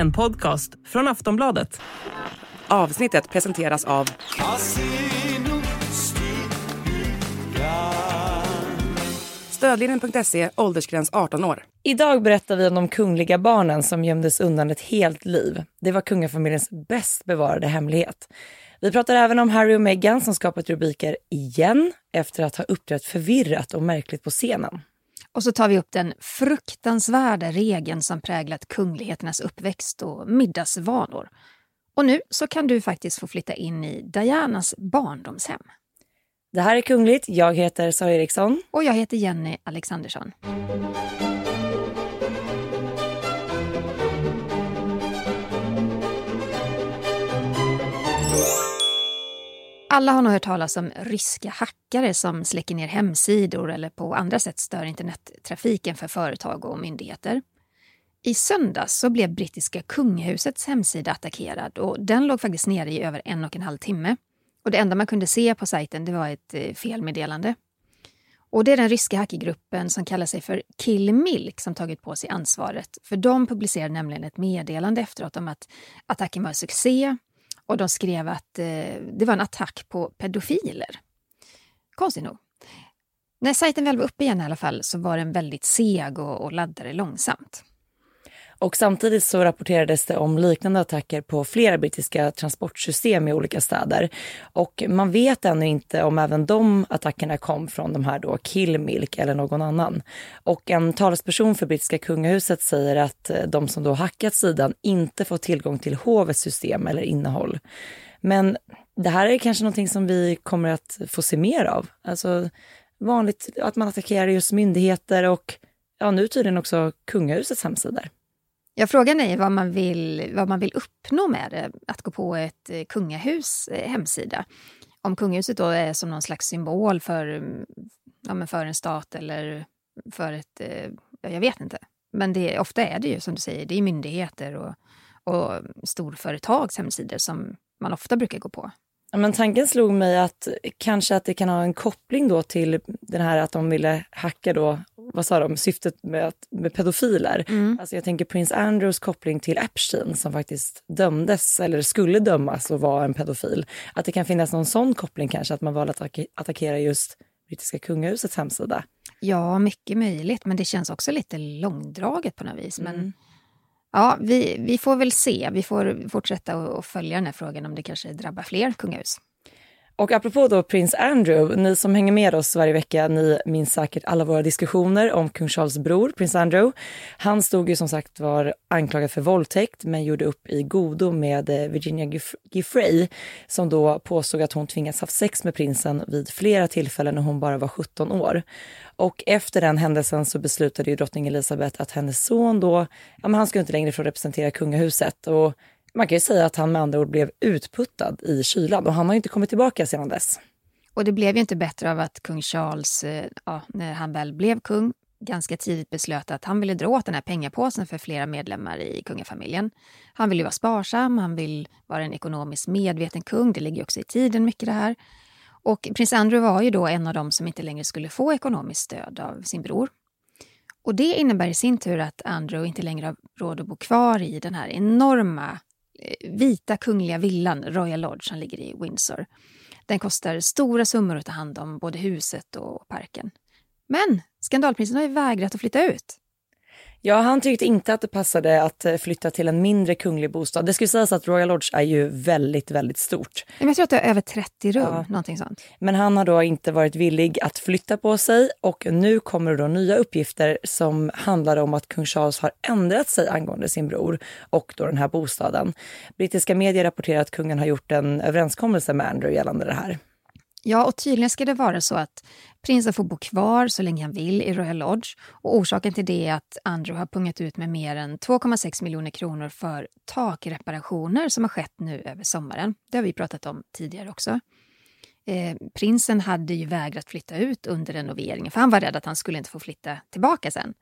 En podcast från Aftonbladet. Avsnittet presenteras av Stödlinjen.se, åldersgräns 18 år. Idag berättar vi om de kungliga barnen som gömdes undan ett helt liv. Det var kungafamiljens bäst bevarade hemlighet. Vi pratar även om Harry och Meghan som skapat rubriker igen efter att ha uppträtt förvirrat och märkligt på scenen. Och så tar vi upp den fruktansvärda regeln som präglat kungligheternas uppväxt och middagsvanor. Och nu så kan du faktiskt få flytta in i Dianas barndomshem. Det här är Kungligt. Jag heter Sara Eriksson. Och jag heter Jenny Alexandersson. Alla har nog hört talas om ryska hackare som släcker ner hemsidor eller på andra sätt stör internettrafiken för företag och myndigheter. I söndags så blev brittiska kungahusets hemsida attackerad och den låg faktiskt nere i över en och en halv timme. Och det enda man kunde se på sajten det var ett eh, felmeddelande. Och det är den ryska hackergruppen som kallar sig för Kill Milk som tagit på sig ansvaret. För de publicerade nämligen ett meddelande efteråt om att attacken var en succé och de skrev att eh, det var en attack på pedofiler. Konstigt nog. När sajten väl var uppe igen i alla fall så var den väldigt seg och, och laddade långsamt. Och samtidigt så rapporterades det om liknande attacker på flera brittiska transportsystem i olika städer. Och man vet ännu inte om även de attackerna kom från de här då Killmilk eller någon annan. Och en talesperson för brittiska kungahuset säger att eh, de som då hackat sidan inte får tillgång till hovets system eller innehåll. Men det här är kanske någonting som vi kommer att få se mer av. Alltså vanligt att man attackerar just myndigheter och ja, nu tydligen också kungahusets hemsidor. Ja, frågan är vad man, vill, vad man vill uppnå med att gå på ett eh, kungahus eh, hemsida. Om kungahuset då är som någon slags symbol för, mm, ja, för en stat eller för ett... Eh, jag vet inte. Men det, ofta är det ju som du säger, det är myndigheter och, och storföretags hemsidor som man ofta brukar gå på. Men tanken slog mig att kanske att det kan ha en koppling då till den här att de ville hacka då, vad sa de, syftet med, med pedofiler. Mm. Alltså jag tänker prins Andrews koppling till Epstein som faktiskt dömdes eller skulle dömas och var en pedofil. Att det kan finnas någon sån koppling kanske, att man valde att attackera just brittiska kungahusets hemsida. Ja, mycket möjligt, men det känns också lite långdraget på något vis. Men mm. Ja, vi, vi får väl se. Vi får fortsätta att följa den här frågan om det kanske drabbar fler kungahus. Och apropå då prins Andrew, ni som hänger med oss varje vecka, ni minns säkert alla våra diskussioner om kung Charles bror, prins Andrew. Han stod ju som sagt var anklagad för våldtäkt men gjorde upp i godo med eh, Virginia Giffrey som då påstod att hon tvingats haft sex med prinsen vid flera tillfällen när hon bara var 17 år. Och efter den händelsen så beslutade ju drottning Elizabeth att hennes son då, ja men han skulle inte längre få representera kungahuset och man kan ju säga att han med andra ord blev utputtad i kylan och han har inte kommit tillbaka sedan dess. Och det blev ju inte bättre av att kung Charles, eh, ja, när han väl blev kung, ganska tidigt beslöt att han ville dra åt den här pengapåsen för flera medlemmar i kungafamiljen. Han vill ju vara sparsam, han vill vara en ekonomiskt medveten kung, det ligger också i tiden mycket det här. Och prins Andrew var ju då en av dem som inte längre skulle få ekonomiskt stöd av sin bror. Och det innebär i sin tur att Andrew inte längre har råd att bo kvar i den här enorma vita kungliga villan Royal Lodge som ligger i Windsor. Den kostar stora summor att ta hand om både huset och parken. Men skandalprinsen har ju vägrat att flytta ut. Ja, han tyckte inte att det passade att eh, flytta till en mindre kunglig bostad. Det skulle sägas att Royal Lodge är ju väldigt, väldigt stort. jag tror att det är över 30 rum, ja. någonting sånt. Men han har då inte varit villig att flytta på sig och nu kommer då nya uppgifter som handlar om att kung Charles har ändrat sig angående sin bror och då den här bostaden. Brittiska medier rapporterar att kungen har gjort en överenskommelse med Andrew gällande det här. Ja, och tydligen ska det vara så att prinsen får bo kvar så länge han vill i Royal Lodge. Och orsaken till det är att Andrew har pungat ut med mer än 2,6 miljoner kronor för takreparationer som har skett nu över sommaren. Det har vi pratat om tidigare också. Eh, prinsen hade ju vägrat flytta ut under renoveringen för han var rädd att han skulle inte få flytta tillbaka sen.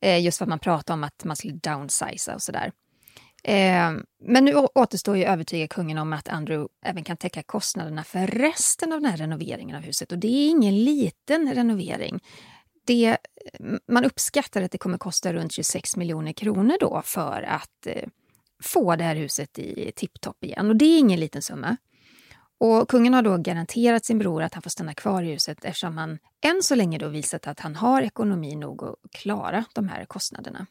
Eh, just för att man pratade om att man skulle downsiza och sådär. Eh, men nu återstår ju att övertyga kungen om att Andrew även kan täcka kostnaderna för resten av den här renoveringen av huset. Och det är ingen liten renovering. Det, man uppskattar att det kommer kosta runt 26 miljoner kronor då för att eh, få det här huset i tipptopp igen. Och det är ingen liten summa. Och kungen har då garanterat sin bror att han får stanna kvar i huset eftersom han än så länge då visat att han har ekonomi nog att klara de här kostnaderna.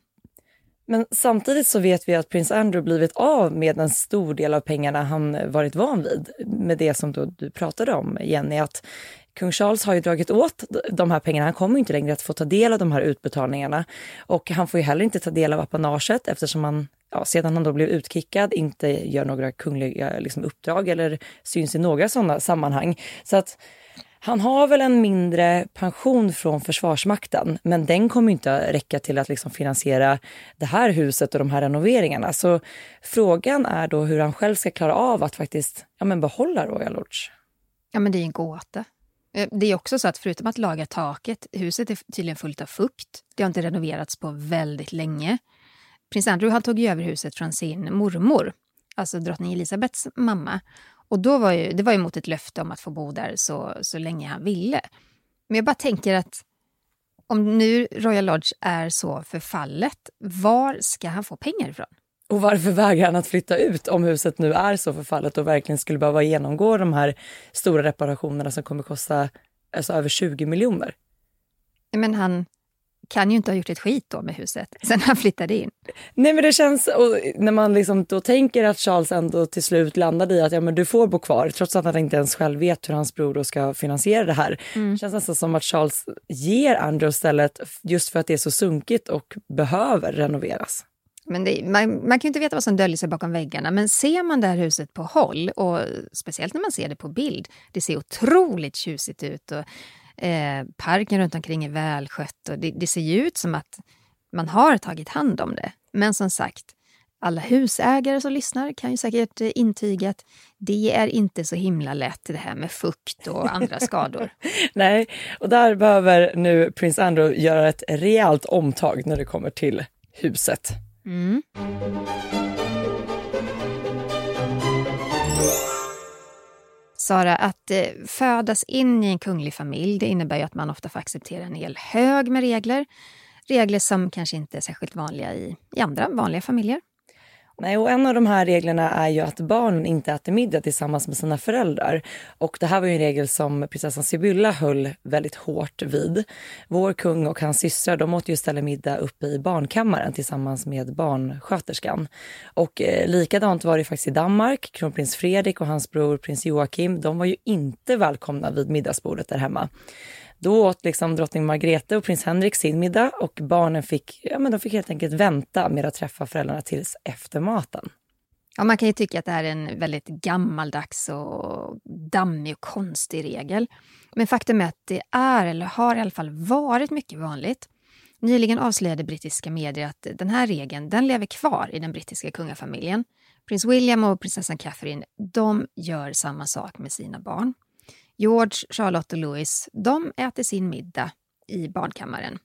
Men samtidigt så vet vi att prins Andrew blivit av med en stor del av pengarna han varit van vid. Med det som du pratade om, Jenny, att kung Charles har ju dragit åt de här pengarna. Han kommer inte längre att få ta del av de här utbetalningarna. Och han får ju heller inte ta del av apanaget eftersom han ja, sedan han då blev utkickad inte gör några kungliga liksom, uppdrag eller syns i några sådana sammanhang. Så att han har väl en mindre pension från Försvarsmakten, men den kommer inte räcka till att liksom finansiera det här huset och de här renoveringarna. Så frågan är då hur han själv ska klara av att faktiskt ja, men behålla Royal Lodge. Ja, men det är en gåta. Eh, det är också så att förutom att laga taket, huset är tydligen fullt av fukt. Det har inte renoverats på väldigt länge. Prins Andrew han tog över huset från sin mormor, alltså drottning Elisabeths mamma. Och då var ju, det var ju mot ett löfte om att få bo där så, så länge han ville. Men jag bara tänker att om nu Royal Lodge är så förfallet, var ska han få pengar ifrån? Och varför vägrar han att flytta ut om huset nu är så förfallet och verkligen skulle behöva genomgå de här stora reparationerna som kommer kosta alltså, över 20 miljoner? Men han, kan ju inte ha gjort ett skit då med huset sen han flyttade in. Nej men det känns, och när man liksom då tänker att Charles ändå till slut landade i att ja, men du får bo kvar trots att han inte ens själv vet hur hans bror då ska finansiera det här. Mm. Det känns nästan som att Charles ger Andrew stället just för att det är så sunkigt och behöver renoveras. Men det, man, man, kan ju inte veta vad som döljer sig bakom väggarna, men ser man det här huset på håll, och speciellt när man ser det på bild, det ser otroligt tjusigt ut. Och Eh, parken runt omkring är välskött och det, det ser ju ut som att man har tagit hand om det. Men som sagt, alla husägare som lyssnar kan ju säkert eh, intyga att det är inte så himla lätt det här med fukt och andra skador. Nej, och där behöver nu prins Andrew göra ett rejält omtag när det kommer till huset. Mm. Sara, att eh, födas in i en kunglig familj det innebär ju att man ofta får acceptera en hel hög med regler. Regler som kanske inte är särskilt vanliga i, i andra vanliga familjer. Nej, och en av de här reglerna är ju att barnen inte äter middag tillsammans med sina föräldrar. Och det här var ju en regel som prinsessan Sibylla höll väldigt hårt vid. Vår kung och hans systrar de åt ju istället middag uppe i barnkammaren tillsammans med barnsköterskan. Och eh, likadant var det faktiskt i Danmark. Kronprins Fredrik och hans bror prins Joakim, de var ju inte välkomna vid middagsbordet där hemma. Då åt liksom drottning Margrethe och prins Henrik sin middag och barnen fick, ja, men de fick helt enkelt vänta med att träffa föräldrarna tills efter maten. Ja, man kan ju tycka att det här är en väldigt gammaldags och dammig och konstig regel. Men faktum är att det är, eller har i alla fall varit mycket vanligt. Nyligen avslöjade brittiska medier att den här regeln den lever kvar i den brittiska kungafamiljen. Prins William och prinsessan Catherine de gör samma sak med sina barn. George, Charlotte och Louis, de äter sin middag i barnkammaren.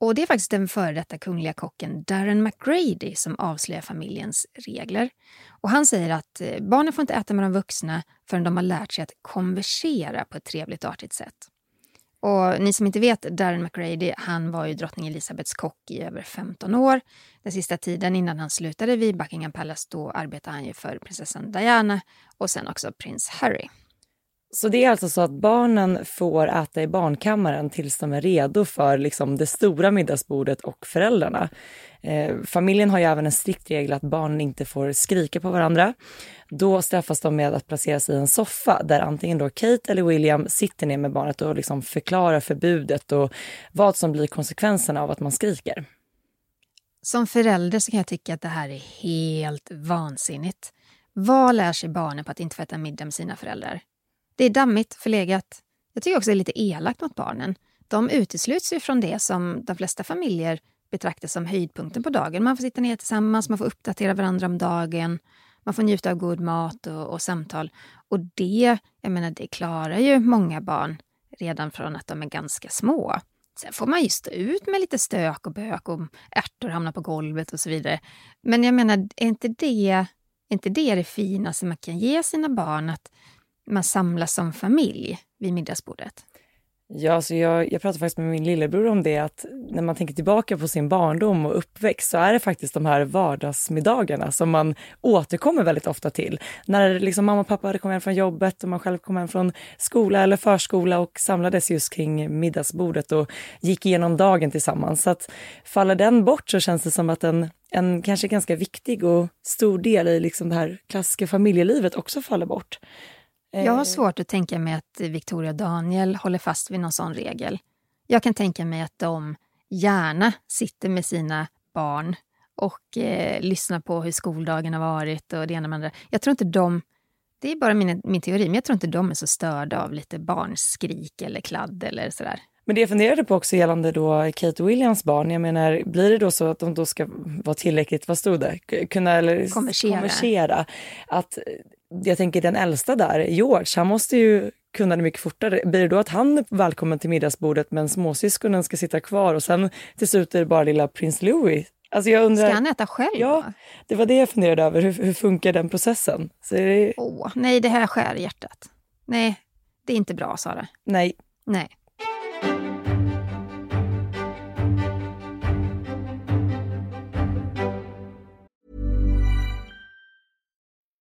Och det är faktiskt den före detta kungliga kocken Darren McGrady som avslöjar familjens regler. Och han säger att eh, barnen får inte äta med de vuxna förrän de har lärt sig att konversera på ett trevligt och artigt sätt. Och ni som inte vet, Darren McGrady, han var ju drottning Elizabeths kock i över 15 år. Den sista tiden innan han slutade vid Buckingham Palace, då arbetade han ju för prinsessan Diana och sen också prins Harry. Så det är alltså så att barnen får äta i barnkammaren tills de är redo för liksom, det stora middagsbordet och föräldrarna. Eh, familjen har ju även en strikt regel att barnen inte får skrika på varandra. Då straffas de med att placeras i en soffa där antingen då Kate eller William sitter ner med barnet och liksom förklarar förbudet och vad som blir konsekvenserna av att man skriker. Som förälder så kan jag tycka att det här är helt vansinnigt. Vad lär sig barnen på att inte få äta middag med sina föräldrar? Det är dammigt, förlegat. Jag tycker också det är lite elakt mot barnen. De utesluts ju från det som de flesta familjer betraktar som höjdpunkten på dagen. Man får sitta ner tillsammans, man får uppdatera varandra om dagen, man får njuta av god mat och, och samtal. Och det, jag menar, det klarar ju många barn redan från att de är ganska små. Sen får man ju stå ut med lite stök och bök och ärtor hamnar på golvet och så vidare. Men jag menar, är inte det, är inte det det finaste man kan ge sina barn? Att man samlas som familj vid middagsbordet? Ja, alltså jag, jag pratade faktiskt med min lillebror om det, att när man tänker tillbaka på sin barndom och uppväxt så är det faktiskt de här vardagsmiddagarna som man återkommer väldigt ofta till. När liksom mamma och pappa hade kommit hem från jobbet och man själv kom hem från skola eller förskola och samlades just kring middagsbordet och gick igenom dagen tillsammans. Så att faller den bort så känns det som att en, en kanske ganska viktig och stor del i liksom det här klassiska familjelivet också faller bort. Jag har eh. svårt att tänka mig att Victoria och Daniel håller fast vid någon sån regel. Jag kan tänka mig att de gärna sitter med sina barn och eh, lyssnar på hur skoldagen har varit och det ena med andra. Jag tror inte de, det är bara min, min teori, men jag tror inte de är så störda av lite barnskrik eller kladd eller sådär. Men det jag funderade på också gällande då Kate Williams barn, jag menar, blir det då så att de då ska vara tillräckligt, vad stod det, kunna eller konversera. konversera att jag tänker den äldsta där, George, han måste ju kunna det mycket fortare. Blir det då att han är välkommen till middagsbordet men småsyskonen ska sitta kvar och sen till slut är det bara lilla prins Louis Alltså jag undrar, Ska han äta själv? Ja, det var det jag funderade över. Hur, hur funkar den processen? Så det... oh, nej, det här skär i hjärtat. Nej, det är inte bra, Sara. Nej. Nej.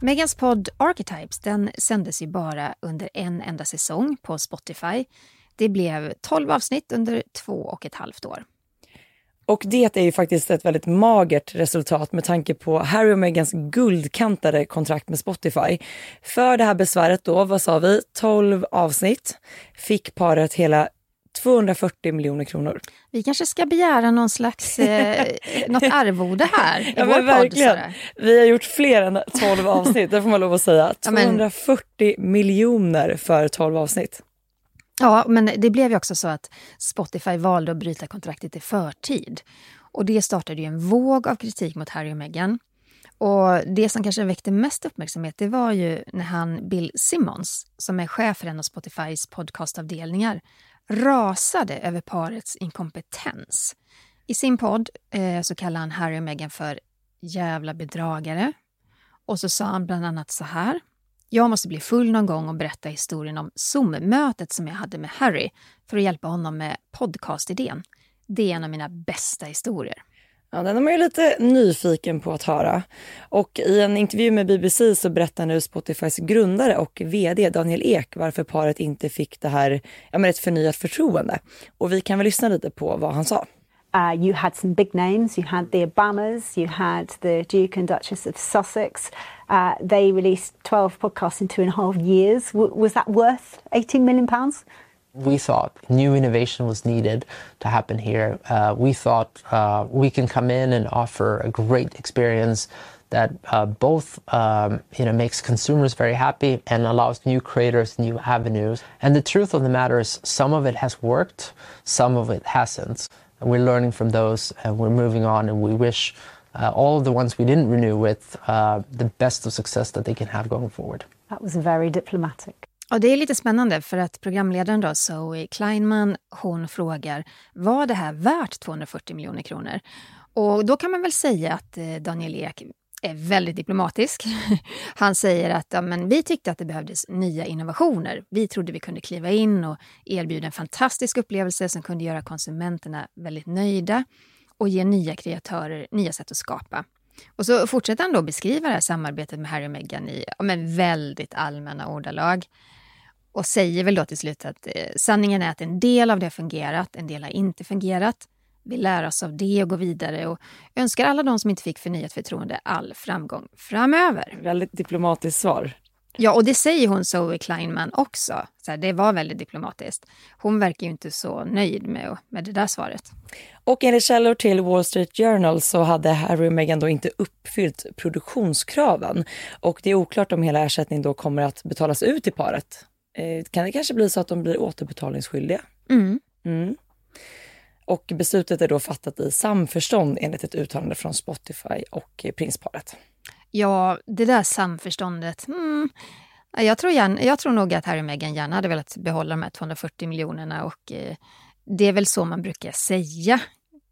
Megans podd Archetypes den sändes ju bara under en enda säsong på Spotify. Det blev 12 avsnitt under två och ett halvt år. Och det är ju faktiskt ett väldigt magert resultat med tanke på Harry och Megans guldkantade kontrakt med Spotify. För det här besväret då, vad sa vi, 12 avsnitt, fick paret hela 240 miljoner kronor. Vi kanske ska begära någon slags, eh, något arvode här i ja, vår verkligen. podd. Vi har gjort fler än 12 avsnitt, det får man lov att säga. 240 ja, men... miljoner för 12 avsnitt. Ja, men det blev ju också så att Spotify valde att bryta kontraktet i förtid. Och det startade ju en våg av kritik mot Harry och Meghan. Och det som kanske väckte mest uppmärksamhet det var ju när han Bill Simmons, som är chef för en av Spotifys podcastavdelningar, rasade över parets inkompetens. I sin podd eh, så kallar han Harry och Meghan för jävla bedragare. Och så sa han bland annat så här. Jag måste bli full någon gång och berätta historien om Zoom-mötet som jag hade med Harry för att hjälpa honom med podcastidén. Det är en av mina bästa historier. Ja, den är man ju lite nyfiken på att höra. Och i en intervju med BBC så berättar nu Spotifys grundare och VD Daniel Ek varför paret inte fick det här, ja men ett förnyat förtroende. Och vi kan väl lyssna lite på vad han sa. Uh, you had some big names. You had the Obamas, you had the Duke and Duchess of Sussex. Uh, they released 12 podcasts in two and a half years. W was that worth 18 million pounds? We thought new innovation was needed to happen here. Uh, we thought uh, we can come in and offer a great experience that uh, both um, you know makes consumers very happy and allows new creators new avenues. And the truth of the matter is, some of it has worked, some of it hasn't. And we're learning from those, and we're moving on. And we wish uh, all of the ones we didn't renew with uh, the best of success that they can have going forward. That was very diplomatic. Och det är lite spännande för att programledaren då, Zoe Kleinman, hon frågar var det här värt 240 miljoner kronor? Och då kan man väl säga att eh, Daniel Ek är väldigt diplomatisk. Han säger att ja, men vi tyckte att det behövdes nya innovationer. Vi trodde vi kunde kliva in och erbjuda en fantastisk upplevelse som kunde göra konsumenterna väldigt nöjda och ge nya kreatörer nya sätt att skapa. Och så fortsätter han då beskriva det här samarbetet med Harry och Meghan i ja, men väldigt allmänna ordalag och säger väl då till slut att eh, sanningen är att en del av det har fungerat, en del har inte fungerat. Vi lär oss av det och går vidare och önskar alla de som inte fick förnyat förtroende all framgång framöver. Väldigt diplomatiskt svar. Ja, och det säger hon Zoe Kleinman också. Så här, det var väldigt diplomatiskt. Hon verkar ju inte så nöjd med, med det där svaret. Och enligt källor till Wall Street Journal så hade Harry och Meghan då inte uppfyllt produktionskraven. Och det är oklart om hela ersättningen då kommer att betalas ut till paret. Eh, kan det kanske bli så att de blir återbetalningsskyldiga? Mm. Mm. Och beslutet är då fattat i samförstånd enligt ett uttalande från Spotify och prinsparet. Ja, det där samförståndet. Mm. Jag, tror gärna, jag tror nog att Harry och Meghan gärna hade velat behålla de här 240 miljonerna och eh, det är väl så man brukar säga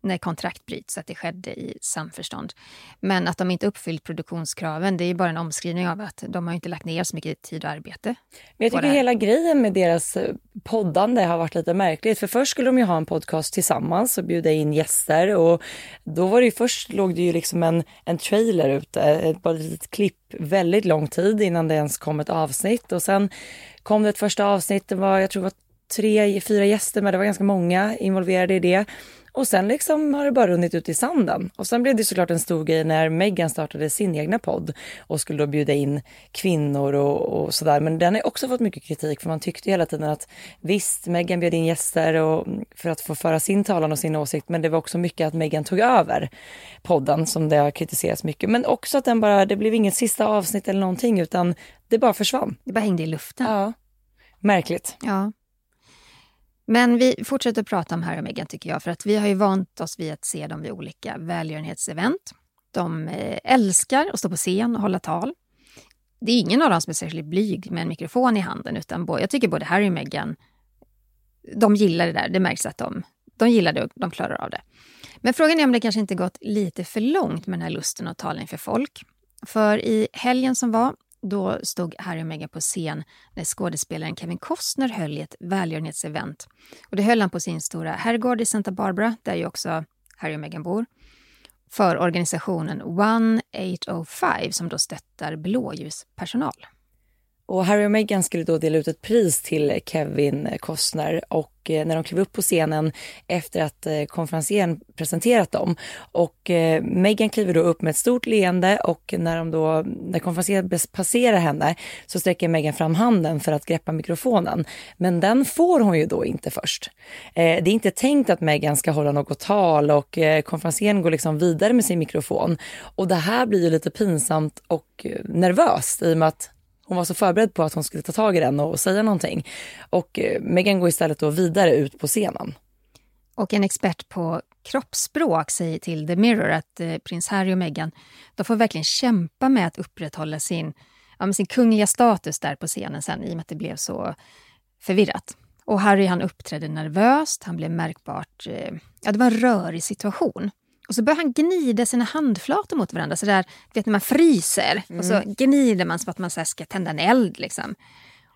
när kontrakt bryts, att det skedde i samförstånd. Men att de inte uppfyllt produktionskraven, det är bara en omskrivning av att de har inte lagt ner så mycket tid och arbete. Men jag tycker hela grejen med deras eh, poddande har varit lite märkligt. För först skulle de ju ha en podcast tillsammans och bjuda in gäster och då var det ju först låg det ju liksom en, en trailer ute, ett, bara ett litet klipp väldigt lång tid innan det ens kom ett avsnitt och sen kom det ett första avsnitt, det var jag tror det var tre, fyra gäster men det var ganska många involverade i det. Och sen liksom har det bara runnit ut i sanden. Och sen blev det såklart en stor grej när Meghan startade sin egna podd och skulle då bjuda in kvinnor och, och sådär. Men den har också fått mycket kritik för man tyckte hela tiden att visst, Meghan bjöd in gäster och, för att få föra sin talan och sin åsikt. Men det var också mycket att Meghan tog över podden som det har kritiserats mycket. Men också att den bara, det blev inget sista avsnitt eller någonting utan det bara försvann. Det bara hängde i luften. Ja, märkligt. Ja. Men vi fortsätter prata om Harry och Meghan tycker jag, för att vi har ju vant oss vid att se dem vid olika välgörenhetsevent. De eh, älskar att stå på scen och hålla tal. Det är ingen av dem som är särskilt blyg med en mikrofon i handen, utan jag tycker både Harry och Meghan, de gillar det där. Det märks att de, de gillar det och de klarar av det. Men frågan är om det kanske inte gått lite för långt med den här lusten att tala inför folk. För i helgen som var då stod Harry och Meghan på scen när skådespelaren Kevin Costner höll i ett välgörenhetsevent. Och det höll han på sin stora herrgård i Santa Barbara, där ju också Harry och Meghan bor, för organisationen One 805 som då stöttar blåljuspersonal. Och Harry och Meghan skulle då dela ut ett pris till Kevin Costner och eh, när de klev upp på scenen efter att eh, konferensen presenterat dem. Och eh, Meghan kliver då upp med ett stort leende och när, de då, när konferensen passerar henne så sträcker Meghan fram handen för att greppa mikrofonen. Men den får hon ju då inte först. Det är inte tänkt att Meghan ska hålla något tal och konferensen går liksom vidare med sin mikrofon. Och det här blir ju lite pinsamt och nervöst i och med att hon var så förberedd på att hon skulle ta tag i den och säga någonting. Och eh, Megan Meghan går istället då vidare ut på scenen. Och en expert på kroppsspråk säger till The Mirror att eh, prins Harry och Meghan de får verkligen kämpa med att upprätthålla sin, ja, sin kungliga status där på scenen sen i och med att det blev så förvirrat. Och Harry han uppträdde nervöst, han blev märkbart... Eh, ja, det var en rörig situation. Och så börjar han gnida sina handflator mot varandra, så där, vet när man fryser. Mm. Och så mm. gnider man som att man så ska tända en eld. Liksom.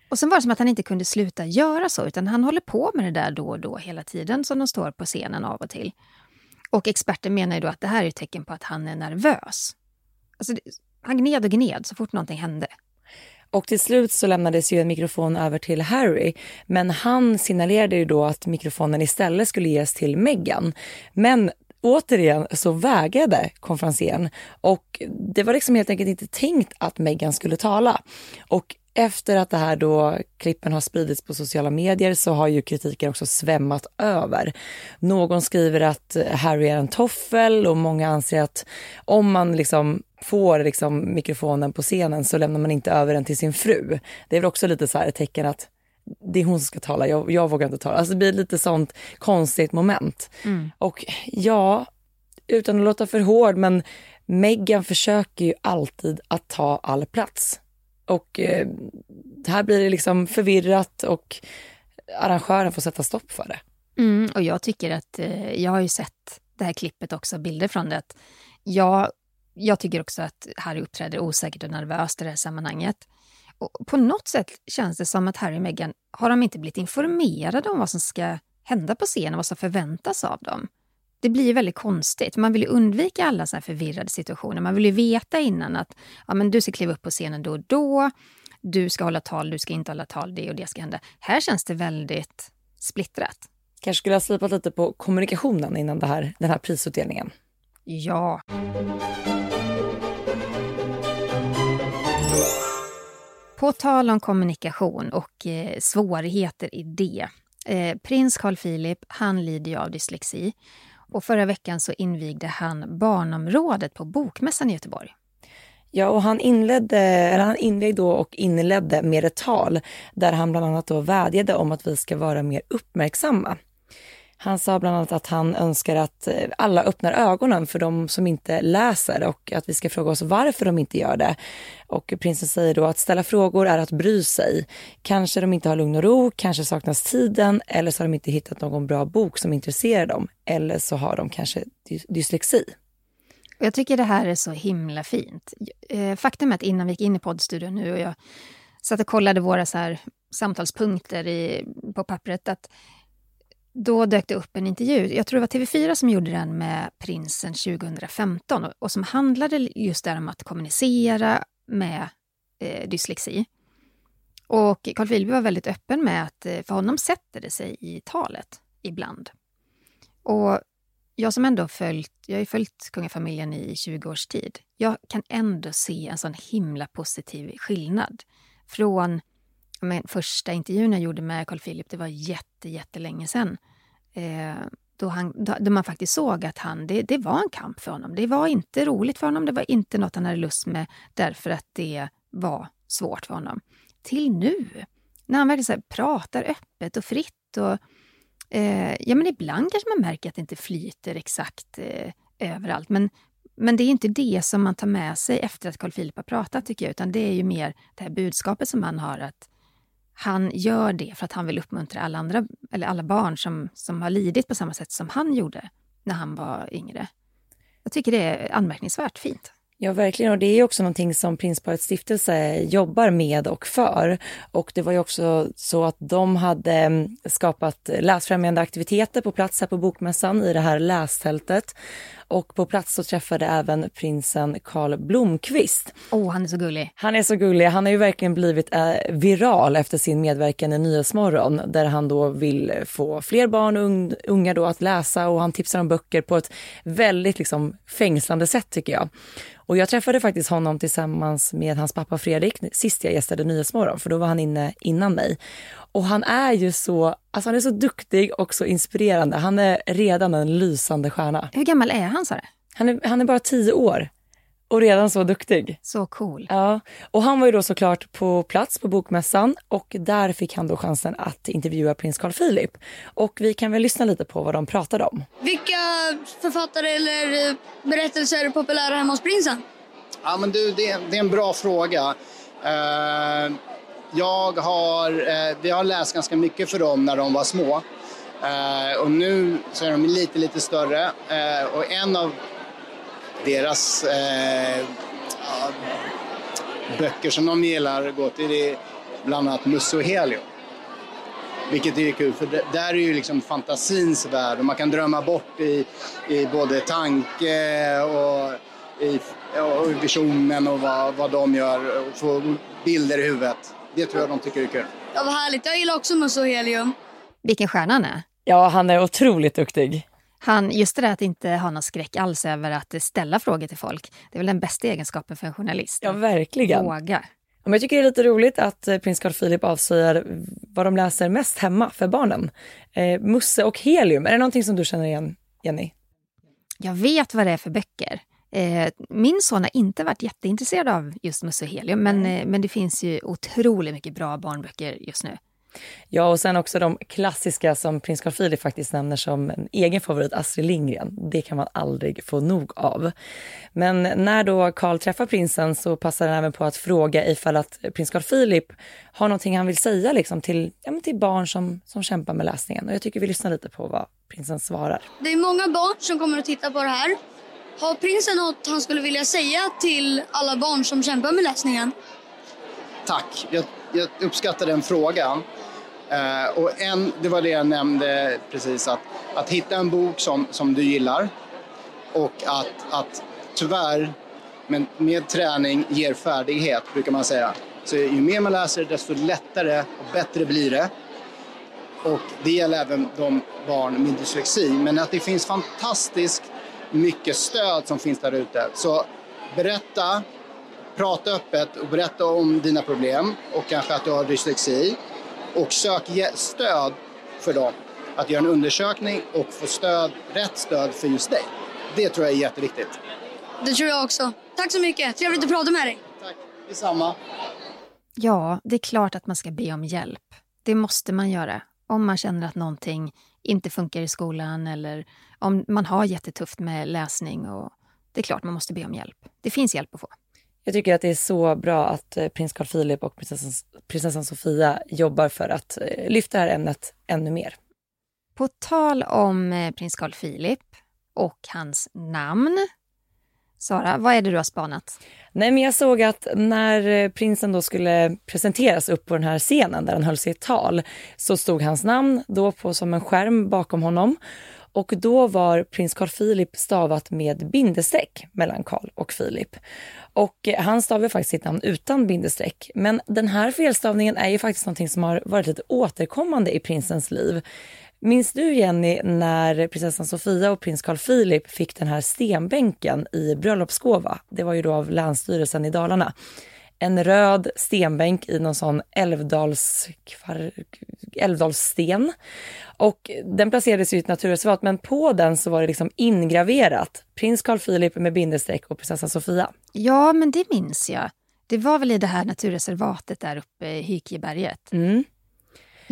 Och sen var det som att han inte kunde sluta göra så, utan han håller på med det där då och då hela tiden som de står på scenen av och till. Och experter menar ju då att det här är ett tecken på att han är nervös. Alltså, han gned och gned så fort någonting hände. Och till slut så lämnades ju en mikrofon över till Harry. Men han signalerade ju då att mikrofonen istället skulle ges till Meghan. Men återigen så vägrade konferensen och det var liksom helt enkelt inte tänkt att Meghan skulle tala. Och efter att det här då klippen har spridits på sociala medier så har ju kritiken också svämmat över. Någon skriver att Harry är en toffel och många anser att om man liksom får liksom mikrofonen på scenen så lämnar man inte över den till sin fru. Det är väl också lite så här ett tecken att det är hon som ska tala, jag, jag vågar inte tala. Alltså det blir lite sånt konstigt moment. Mm. Och ja, utan att låta för hård, men Meghan försöker ju alltid att ta all plats. Och eh, här blir det liksom förvirrat och arrangören får sätta stopp för det. Mm, och jag tycker att, eh, jag har ju sett det här klippet också, bilder från det. Att jag, jag tycker också att Harry uppträder osäkert och nervöst i det här sammanhanget. Och på något sätt känns det som att Harry och Meghan har de inte blivit informerade om vad som ska hända på scenen, vad som förväntas av dem. Det blir väldigt konstigt. Man vill undvika alla så förvirrade situationer. Man vill ju veta innan att ja, men du ska kliva upp på scenen då och då. du ska hålla tal, du ska inte hålla tal, det och det ska hända. Här känns det väldigt splittrat. Kanske skulle ha slipat lite på kommunikationen innan det här, den här prisutdelningen. Ja. På tal om kommunikation och eh, svårigheter i det. Eh, prins Carl Philip, han lider ju av dyslexi. Och förra veckan så invigde han barnområdet på Bokmässan i Göteborg. Ja, och han inledde, eller han inledde då och inledde med ett tal där han bland annat då vädjade om att vi ska vara mer uppmärksamma. Han sa bland annat att han önskar att eh, alla öppnar ögonen för de som inte läser och att vi ska fråga oss varför de inte gör det. Och prinsen säger då att ställa frågor är att bry sig. Kanske de inte har lugn och ro, kanske saknas tiden eller så har de inte hittat någon bra bok som intresserar dem. Eller så har de kanske dyslexi. Jag tycker det här är så himla fint. Eh, faktum är att innan vi gick in i poddstudion nu och jag satt och kollade våra så här samtalspunkter i, på pappret att då dök det upp en intervju, jag tror det var TV4 som gjorde den med prinsen 2015 och, och som handlade just där om att kommunicera med eh, dyslexi. Och Carl Philip var väldigt öppen med att eh, för honom sätter det sig i talet ibland. Och jag som ändå följt, jag har ju följt kungafamiljen i 20 års tid. Jag kan ändå se en sån himla positiv skillnad. Från men, första intervjun jag gjorde med Carl Philip, det var jätte, jättelänge sedan. Eh, då, han, då, då, man faktiskt såg att han, det, det var en kamp för honom. Det var inte roligt för honom, det var inte något han hade lust med därför att det var svårt för honom. Till nu, när han verkligen pratar öppet och fritt. Och, eh, ja, men ibland kanske man märker att det inte flyter exakt eh, överallt. Men, men det är inte det som man tar med sig efter att Carl Philip har pratat, tycker jag. Utan det är ju mer det här budskapet som han har att han gör det för att han vill uppmuntra alla andra, eller alla barn som, som har lidit på samma sätt som han gjorde när han var yngre. Jag tycker det är anmärkningsvärt fint. Ja, verkligen. Och det är också någonting som Prinsparets stiftelse jobbar med och för. Och det var ju också så att de hade mm, skapat läsfrämjande aktiviteter på plats här på Bokmässan i det här lästältet. Och på plats så träffade även prinsen Carl Blomqvist. Åh, oh, han är så gullig. Han är så gullig. Han har ju verkligen blivit eh, viral efter sin medverkan i Nyhetsmorgon där han då vill få fler barn och unga då att läsa och han tipsar om böcker på ett väldigt liksom fängslande sätt tycker jag. Och jag träffade faktiskt honom tillsammans med hans pappa Fredrik sist jag gästade Nyhetsmorgon, för då var han inne innan mig. Och han är ju så, alltså han är så duktig och så inspirerande. Han är redan en lysande stjärna. Hur gammal är han sa du? Han är, han är bara tio år och redan så duktig. Så cool. Ja, och han var ju då såklart på plats på Bokmässan och där fick han då chansen att intervjua prins Carl Philip. Och vi kan väl lyssna lite på vad de pratade om. Vilka författare eller berättelser är populära hemma hos prinsen? Ja men du, det, det är en bra fråga. Uh, jag har, eh, vi har läst ganska mycket för dem när de var små. Eh, och nu så är de lite, lite större. Eh, och en av deras eh, ja, böcker som de gillar att gå till är bland annat Musse och Helio. Vilket är kul, för där är ju liksom fantasins värld och man kan drömma bort i, i både tanke och i och visionen och vad, vad de gör och få bilder i huvudet. Det tror jag de tycker är kul. Ja, vad härligt. Jag gillar också Musse och Helium. Vilken stjärna han är. Ja, han är otroligt duktig. Han, just det där att inte ha någon skräck alls över att ställa frågor till folk. Det är väl den bästa egenskapen för en journalist. Ja, verkligen. Våga. Men jag tycker det är lite roligt att eh, prins Carl Philip avslöjar vad de läser mest hemma för barnen. Eh, Musse och Helium, är det någonting som du känner igen, Jenny? Jag vet vad det är för böcker. Eh, min son har inte varit jätteintresserad av just Musse och Helium, men, eh, men det finns ju otroligt mycket bra barnböcker just nu. Ja, och sen också de klassiska som prins Carl Philip faktiskt nämner som en egen favorit, Astrid Lindgren. Det kan man aldrig få nog av. Men när då Carl träffar prinsen så passar han även på att fråga ifall att prins Carl Philip har någonting han vill säga liksom till, ja, till barn som, som kämpar med läsningen. Och jag tycker vi lyssnar lite på vad prinsen svarar. Det är många barn som kommer att titta på det här. Har prinsen något han skulle vilja säga till alla barn som kämpar med läsningen? Tack. Jag, jag uppskattar den frågan. Eh, och en, det var det jag nämnde precis, att, att hitta en bok som, som du gillar och att, att tyvärr, men med träning ger färdighet, brukar man säga. Så ju mer man läser desto lättare och bättre blir det. Och det gäller även de barn med dyslexi. Men att det finns fantastiskt mycket stöd som finns där ute. Så berätta, prata öppet och berätta om dina problem och kanske att du har dyslexi. Och sök stöd för dem. Att göra en undersökning och få stöd, rätt stöd för just dig. Det tror jag är jätteviktigt. Det tror jag också. Tack så mycket. Trevligt att prata med dig. Tack. Detsamma. Ja, det är klart att man ska be om hjälp. Det måste man göra. Om man känner att någonting inte funkar i skolan eller om man har jättetufft med läsning. Och det är klart man måste be om hjälp. Det finns hjälp att få. Jag tycker att det är så bra att eh, prins Carl Philip och prinsessan, prinsessan Sofia jobbar för att eh, lyfta det här ämnet ännu mer. På tal om eh, prins Carl Philip och hans namn. Sara, vad är det du har spanat? Nej, men jag såg att när eh, prinsen då skulle presenteras upp på den här scenen där han höll sitt tal så stod hans namn då på som en skärm bakom honom och då var prins Carl Philip stavat med bindestreck mellan Carl och Philip. Och eh, han stavade faktiskt sitt namn utan bindestreck. Men den här felstavningen är ju faktiskt någonting som har varit lite återkommande i prinsens liv. Minns du Jenny när prinsessan Sofia och prins Carl Philip fick den här stenbänken i bröllopsgåva? Det var ju då av Länsstyrelsen i Dalarna en röd stenbänk i någon sån älvdals, älvdalssten. Och den placerades i ett naturreservat men på den så var det liksom ingraverat prins Carl Philip med bindestreck och prinsessan Sofia. Ja, men det minns jag. Det var väl i det här naturreservatet där uppe i Hykieberget. Mm.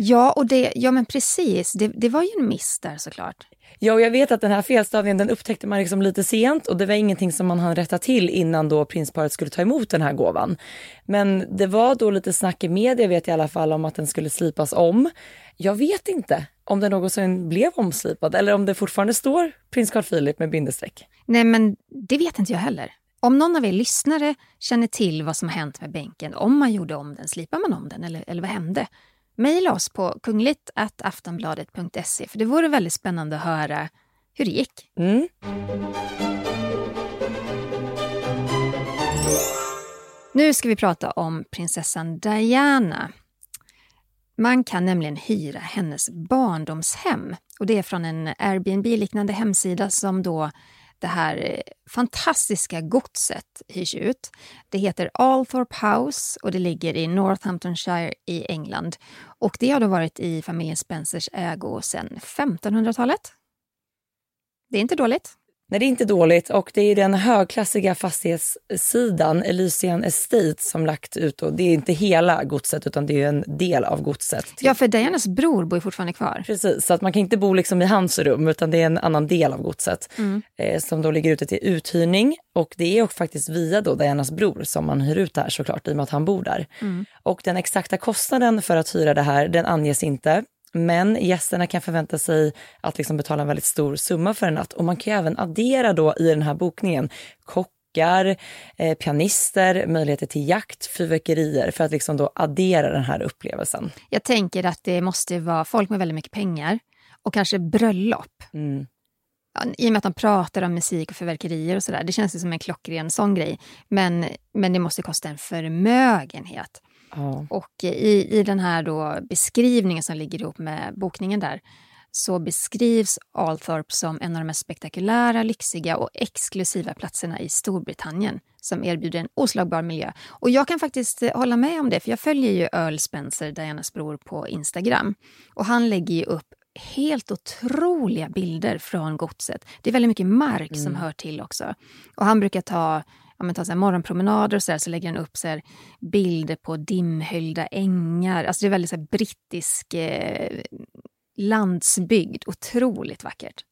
Ja, och det, ja men precis. Det, det var ju en miss där såklart. Ja, och jag vet att den här felstavningen den upptäckte man liksom lite sent och det var ingenting som man hann rätta till innan då prinsparet skulle ta emot den här gåvan. Men det var då lite snack i media vet jag i alla fall om att den skulle slipas om. Jag vet inte om den någonsin blev omslipad eller om det fortfarande står prins Carl Philip med bindestreck. Nej, men det vet inte jag heller. Om någon av er lyssnare känner till vad som har hänt med bänken, om man gjorde om den, slipar man om den eller, eller vad hände? Mejla oss på kungligt.aftonbladet.se för det vore väldigt spännande att höra hur det gick. Mm. Nu ska vi prata om prinsessan Diana. Man kan nämligen hyra hennes barndomshem. Och Det är från en Airbnb-liknande hemsida som då det här eh, fantastiska godset hyrs ut. Det heter Althorpe House och det ligger i Northamptonshire i England. Och Det har då varit i familjen Spencers ägo sedan 1500-talet. Det är inte dåligt. Nej, det är inte dåligt och det är den högklassiga fastighetssidan, Elysian Estate, som lagt ut. Och det är inte hela godset utan det är en del av godset. Ja, för Dianas bror bor ju fortfarande kvar. Precis, så att man kan inte bo liksom i hans rum utan det är en annan del av godset mm. eh, som då ligger ute till uthyrning. Och det är också faktiskt via då Dianas bror som man hyr ut det här såklart i och med att han bor där. Mm. Och den exakta kostnaden för att hyra det här, den anges inte. Men gästerna kan förvänta sig att liksom betala en väldigt stor summa för en natt. Och man kan även addera då i den här bokningen kockar, eh, pianister, möjligheter till jakt, fyrverkerier för att liksom då addera den här upplevelsen. Jag tänker att det måste vara folk med väldigt mycket pengar och kanske bröllop. Mm. I och med att de pratar om musik och fyrverkerier och sådär. Det känns som en klockren sån grej. Men, men det måste kosta en förmögenhet. Ja. Och i, i den här då beskrivningen som ligger ihop med bokningen där så beskrivs Althorp som en av de mest spektakulära, lyxiga och exklusiva platserna i Storbritannien som erbjuder en oslagbar miljö. Och jag kan faktiskt eh, hålla med om det, för jag följer ju Earl Spencer, Dianas bror, på Instagram. Och han lägger ju upp helt otroliga bilder från godset. Det är väldigt mycket mark mm. som hör till också. Och han brukar ta ja, men ta så här morgonpromenader och så, där, så lägger den upp så här, bilder på dimhöljda ängar. Alltså det är väldigt så här, brittisk eh, landsbygd. Otroligt vackert.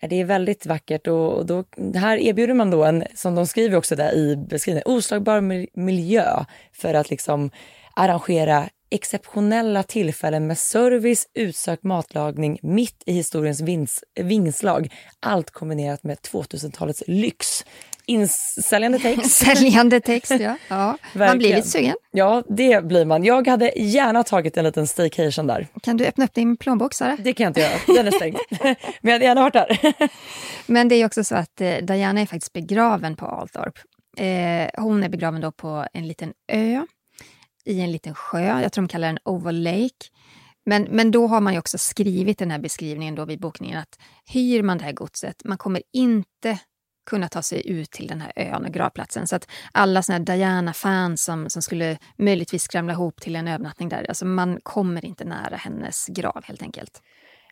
Det är väldigt vackert och då, här erbjuder man då en, som de skriver också där i beskrivningen, oslagbar miljö för att liksom arrangera exceptionella tillfällen med service, utsökt matlagning mitt i historiens vins, vingslag. Allt kombinerat med 2000-talets lyx. Insäljande text. Säljande text, ja. ja. Man blir lite sugen. Ja, det blir man. Jag hade gärna tagit en liten staycation där. Kan du öppna upp din plånbok, Sara? Det kan jag inte göra. Den är stängd. Men jag hade gärna varit där. Men det är också så att eh, Diana är faktiskt begraven på Althorp. Eh, hon är begraven då på en liten ö i en liten sjö. Jag tror de kallar den Oval Lake. Men, men då har man ju också skrivit den här beskrivningen då vid bokningen att hyr man det här godset, man kommer inte kunna ta sig ut till den här ön och gravplatsen. Så att alla såna Diana-fans som, som skulle möjligtvis skramla ihop till en övernattning där, alltså man kommer inte nära hennes grav helt enkelt.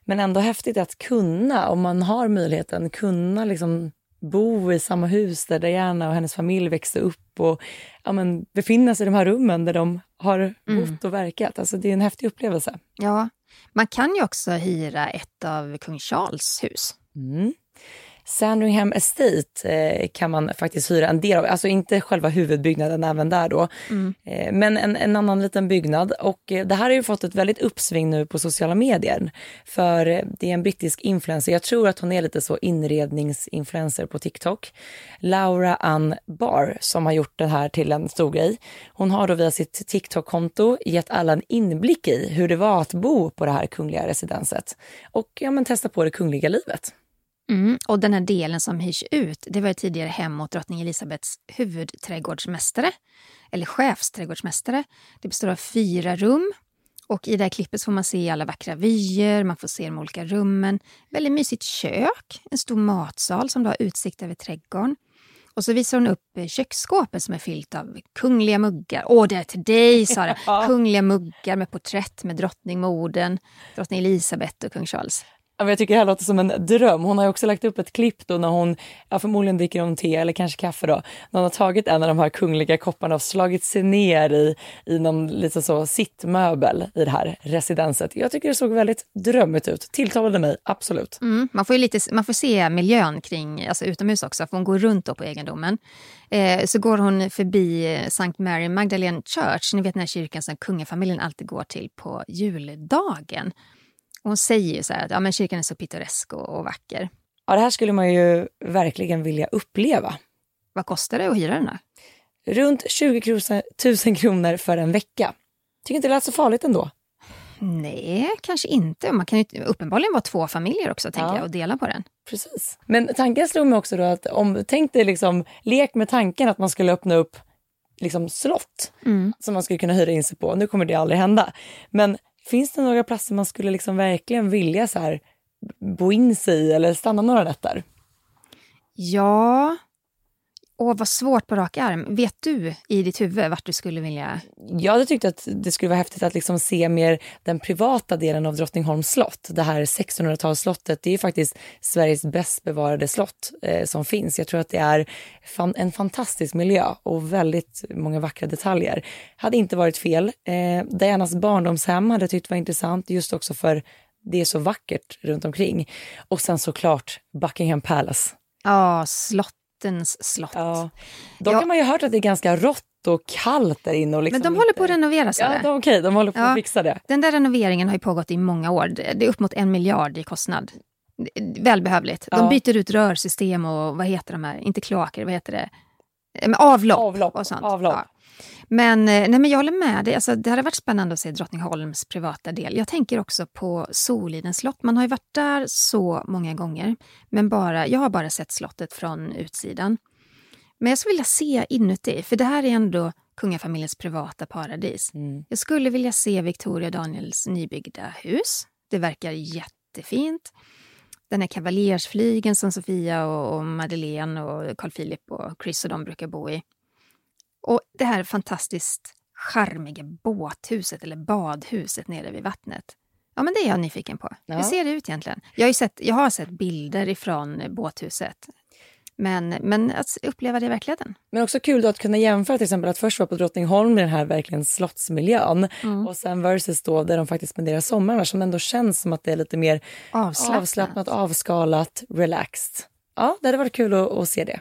Men ändå häftigt att kunna, om man har möjligheten, kunna liksom bo i samma hus där Diana och hennes familj växte upp och ja, men, befinna sig i de här rummen där de har mm. bott och verkat. Alltså, det är en häftig upplevelse. Ja, man kan ju också hyra ett av kung Charles hus. Mm. Sandringham Estate eh, kan man faktiskt hyra en del av, alltså inte själva huvudbyggnaden även där då, mm. eh, men en, en, annan liten byggnad. Och eh, det här har ju fått ett väldigt uppsving nu på sociala medier. För det är en brittisk influencer, jag tror att hon är lite så inredningsinfluencer på TikTok, Laura Ann Barr, som har gjort det här till en stor grej. Hon har då via sitt TikTok-konto gett alla en inblick i hur det var att bo på det här kungliga residenset och ja, men testa på det kungliga livet. Mm, och den här delen som hyrs ut, det var tidigare hem åt drottning Elisabets huvudträdgårdsmästare, eller chefsträdgårdsmästare. Det består av fyra rum och i det här klippet får man se alla vackra vyer, man får se de olika rummen. Väldigt mysigt kök, en stor matsal som har utsikt över trädgården. Och så visar hon upp eh, köksskåpet som är fyllt av kungliga muggar. Åh, det är till dig, Sara! Kungliga muggar med porträtt med drottningmodern, drottning Elisabeth och kung Charles. Jag tycker det här låter som en dröm. Hon har också lagt upp ett klipp då när hon, ja, förmodligen dricker hon te eller kanske kaffe då, när hon har tagit en av de här kungliga kopparna och slagit sig ner i, i någon lite så sittmöbel i det här residenset. Jag tycker det såg väldigt drömmigt ut. Tilltalade mig, absolut. Mm, man, får lite, man får se miljön kring, alltså utomhus också, för hon går runt då på egendomen. Eh, så går hon förbi eh, St. Mary Magdalene Church, ni vet den här kyrkan som kungafamiljen alltid går till på juldagen hon säger ju så här att ja, men kyrkan är så pittoresk och, och vacker. Ja, det här skulle man ju verkligen vilja uppleva. Vad kostar det att hyra den här? Runt 20 000 kronor för en vecka. Tycker inte det lät så farligt ändå? Nej, kanske inte. Man kan ju uppenbarligen vara två familjer också tänker ja. jag och dela på den. Precis. Men tanken slog mig också då att om, tänk dig liksom, lek med tanken att man skulle öppna upp liksom slott mm. som man skulle kunna hyra in sig på. Nu kommer det aldrig hända. Men Finns det några platser man skulle liksom verkligen vilja så här, bo in sig i eller stanna några nätter? Ja, Åh, vad svårt på rak arm. Vet du i ditt huvud vart du skulle vilja... Jag hade tyckt att det skulle vara häftigt att liksom se mer den privata delen av Drottningholms slott. Det här 1600-talsslottet, det är faktiskt Sveriges bäst bevarade slott eh, som finns. Jag tror att det är fan, en fantastisk miljö och väldigt många vackra detaljer. Hade inte varit fel. Eh, Dianas barndomshem hade jag tyckt var intressant just också för det är så vackert runt omkring. Och sen såklart Buckingham Palace. Ja, slott Vätterns slott. Ja. Då ja. kan man ju hört att det är ganska rått och kallt där inne. Och liksom Men de håller på att renovera. Ja, okej, okay, de håller på ja. att fixa det. Den där renoveringen har ju pågått i många år. Det är upp mot en miljard i kostnad. Välbehövligt. De byter ut rörsystem och vad heter de här, inte kloaker, vad heter det? Avlopp, avlopp och sånt. Avlopp. Ja. Men, eh, nej, men jag håller med dig. Alltså, det hade varit spännande att se Drottningholms privata del. Jag tänker också på Solidens slott. Man har ju varit där så många gånger. Men bara, jag har bara sett slottet från utsidan. Men jag skulle vilja se inuti, för det här är ändå kungafamiljens privata paradis. Mm. Jag skulle vilja se Victoria Daniels nybyggda hus. Det verkar jättefint. Den här kavaljersflygen som Sofia och, och Madeleine och Carl Philip och Chris och de brukar bo i. Och det här fantastiskt charmiga båthuset eller badhuset nere vid vattnet. Ja, men det är jag nyfiken på. Ja. Hur ser det ut egentligen? Jag har, sett, jag har sett bilder ifrån båthuset. Men, men att uppleva det i verkligheten. Men också kul då att kunna jämföra till exempel att först vara på Drottningholm med den här verkligen slottsmiljön mm. och sen versus då där de faktiskt spenderar sommarna som ändå känns som att det är lite mer avslappnat, avslappnat avskalat, relaxed. Ja, det hade varit kul att, att se det.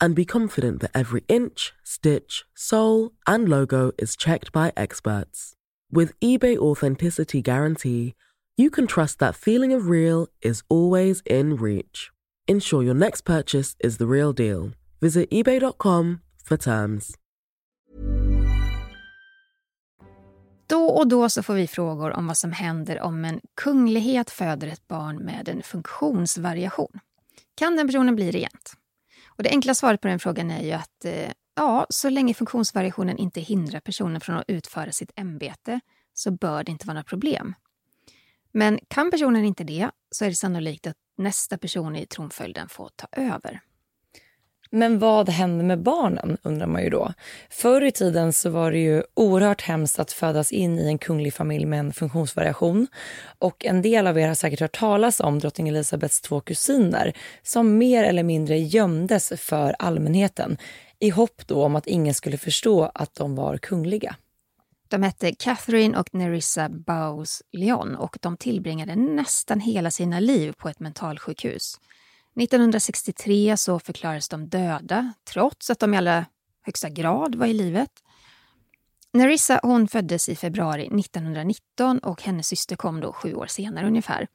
And be confident that every inch, stitch, sole, and logo is checked by experts. With eBay Authenticity Guarantee, you can trust that feeling of real is always in reach. Ensure your next purchase is the real deal. Visit eBay.com for terms. Då och då så får vi frågor om vad som händer om en kunglighet föder ett barn med en funktionsvariation. Kan den personen bli regent? Och det enkla svaret på den frågan är ju att eh, ja, så länge funktionsvariationen inte hindrar personen från att utföra sitt ämbete så bör det inte vara några problem. Men kan personen inte det så är det sannolikt att nästa person i tronföljden får ta över. Men vad händer med barnen undrar man ju då. Förr i tiden så var det ju oerhört hemskt att födas in i en kunglig familj med en funktionsvariation. Och en del av er har säkert hört talas om drottning Elizabeths två kusiner som mer eller mindre gömdes för allmänheten i hopp då om att ingen skulle förstå att de var kungliga. De hette Catherine och Nerissa Bowes Leon och de tillbringade nästan hela sina liv på ett mentalsjukhus. 1963 så förklarades de döda, trots att de i allra högsta grad var i livet. Narissa hon föddes i februari 1919 och hennes syster kom då sju år senare ungefär.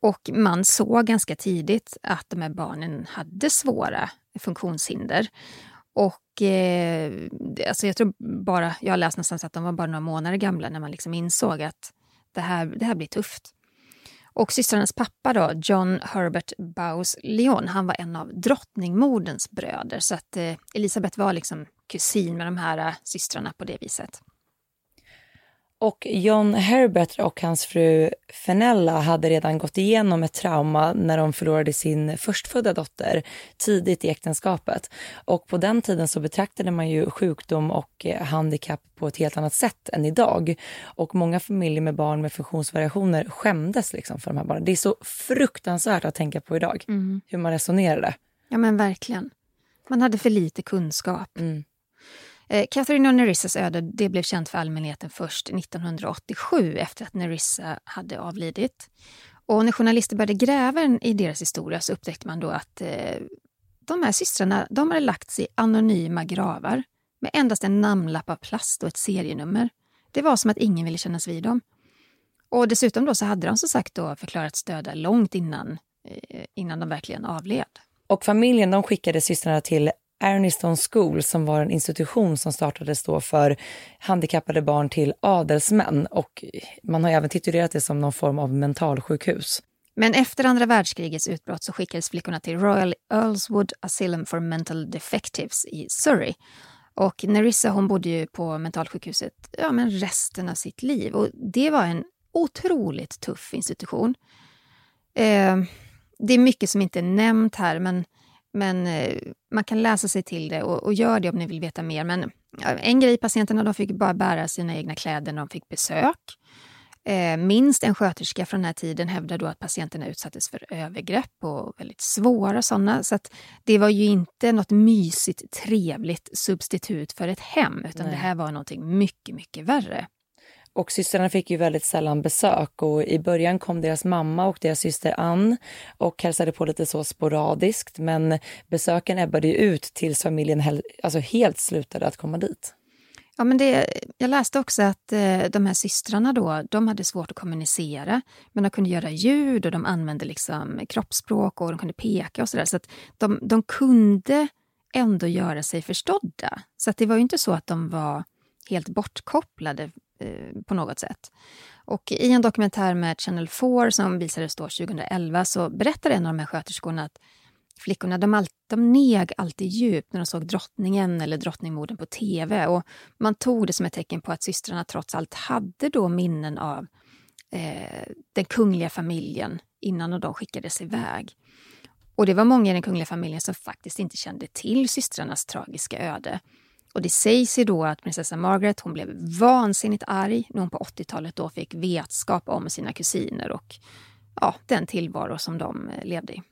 Och man såg ganska tidigt att de här barnen hade svåra funktionshinder. Och eh, alltså jag tror bara, jag har läst någonstans att de var bara några månader gamla när man liksom insåg att det här, det här blir tufft. Och systrarnas pappa då, John Herbert Bowes Leon, han var en av drottningmoderns bröder. Så att eh, Elisabeth var liksom kusin med de här eh, systrarna på det viset. Och John Herbert och hans fru Fenella hade redan gått igenom ett trauma när de förlorade sin förstfödda dotter tidigt i äktenskapet. Och på den tiden så betraktade man ju sjukdom och eh, handikapp på ett helt annat sätt än idag. Och många familjer med barn med funktionsvariationer skämdes liksom för de här barnen. Det är så fruktansvärt att tänka på idag, mm. hur man resonerade. Ja men verkligen. Man hade för lite kunskap. Mm. Eh, Catherine och Nerissas öde det blev känt för allmänheten först 1987 efter att Nerissa hade avlidit. Och när journalister började gräva i deras historia så upptäckte man då att eh, de här systrarna de hade lagts i anonyma gravar med endast en namnlapp av plast och ett serienummer. Det var som att ingen ville kännas vid dem. Och dessutom då så hade de som sagt då förklarats döda långt innan, eh, innan de verkligen avled. Och familjen de skickade systrarna till Erniston School som var en institution som startades då för handikappade barn till adelsmän och man har även titulerat det som någon form av mentalsjukhus. Men efter andra världskrigets utbrott så skickades flickorna till Royal Earlswood Asylum for Mental Defectives i Surrey. Och Nerissa hon bodde ju på mentalsjukhuset ja, men resten av sitt liv och det var en otroligt tuff institution. Eh, det är mycket som inte är nämnt här men men eh, man kan läsa sig till det och, och gör det om ni vill veta mer. Men en grej, patienterna de fick bara bära sina egna kläder när de fick besök. Eh, minst en sköterska från den här tiden hävdar då att patienterna utsattes för övergrepp och väldigt svåra sådana. Så det var ju inte något mysigt, trevligt substitut för ett hem, utan Nej. det här var någonting mycket, mycket värre. Och systrarna fick ju väldigt sällan besök och i början kom deras mamma och deras syster Ann och hälsade på lite så sporadiskt men besöken ebbade ju ut tills familjen alltså helt slutade att komma dit. Ja, men det, jag läste också att eh, de här systrarna då, de hade svårt att kommunicera men de kunde göra ljud och de använde liksom kroppsspråk och de kunde peka och sådär. Så att de, de kunde ändå göra sig förstådda. Så att det var ju inte så att de var helt bortkopplade Eh, på något sätt. Och I en dokumentär med Channel 4 som visades då 2011 så berättar en av de här sköterskorna att flickorna de, all, de neg alltid djupt när de såg drottningen eller drottningmorden på tv. Och man tog det som ett tecken på att systrarna trots allt hade då minnen av eh, den kungliga familjen innan de skickades iväg. Och det var många i den kungliga familjen som faktiskt inte kände till systrarnas tragiska öde. Och det sägs ju då att prinsessa Margaret hon blev vansinnigt arg när hon på 80-talet då fick vetskap om sina kusiner och ja, den tillvaro som de eh, levde i.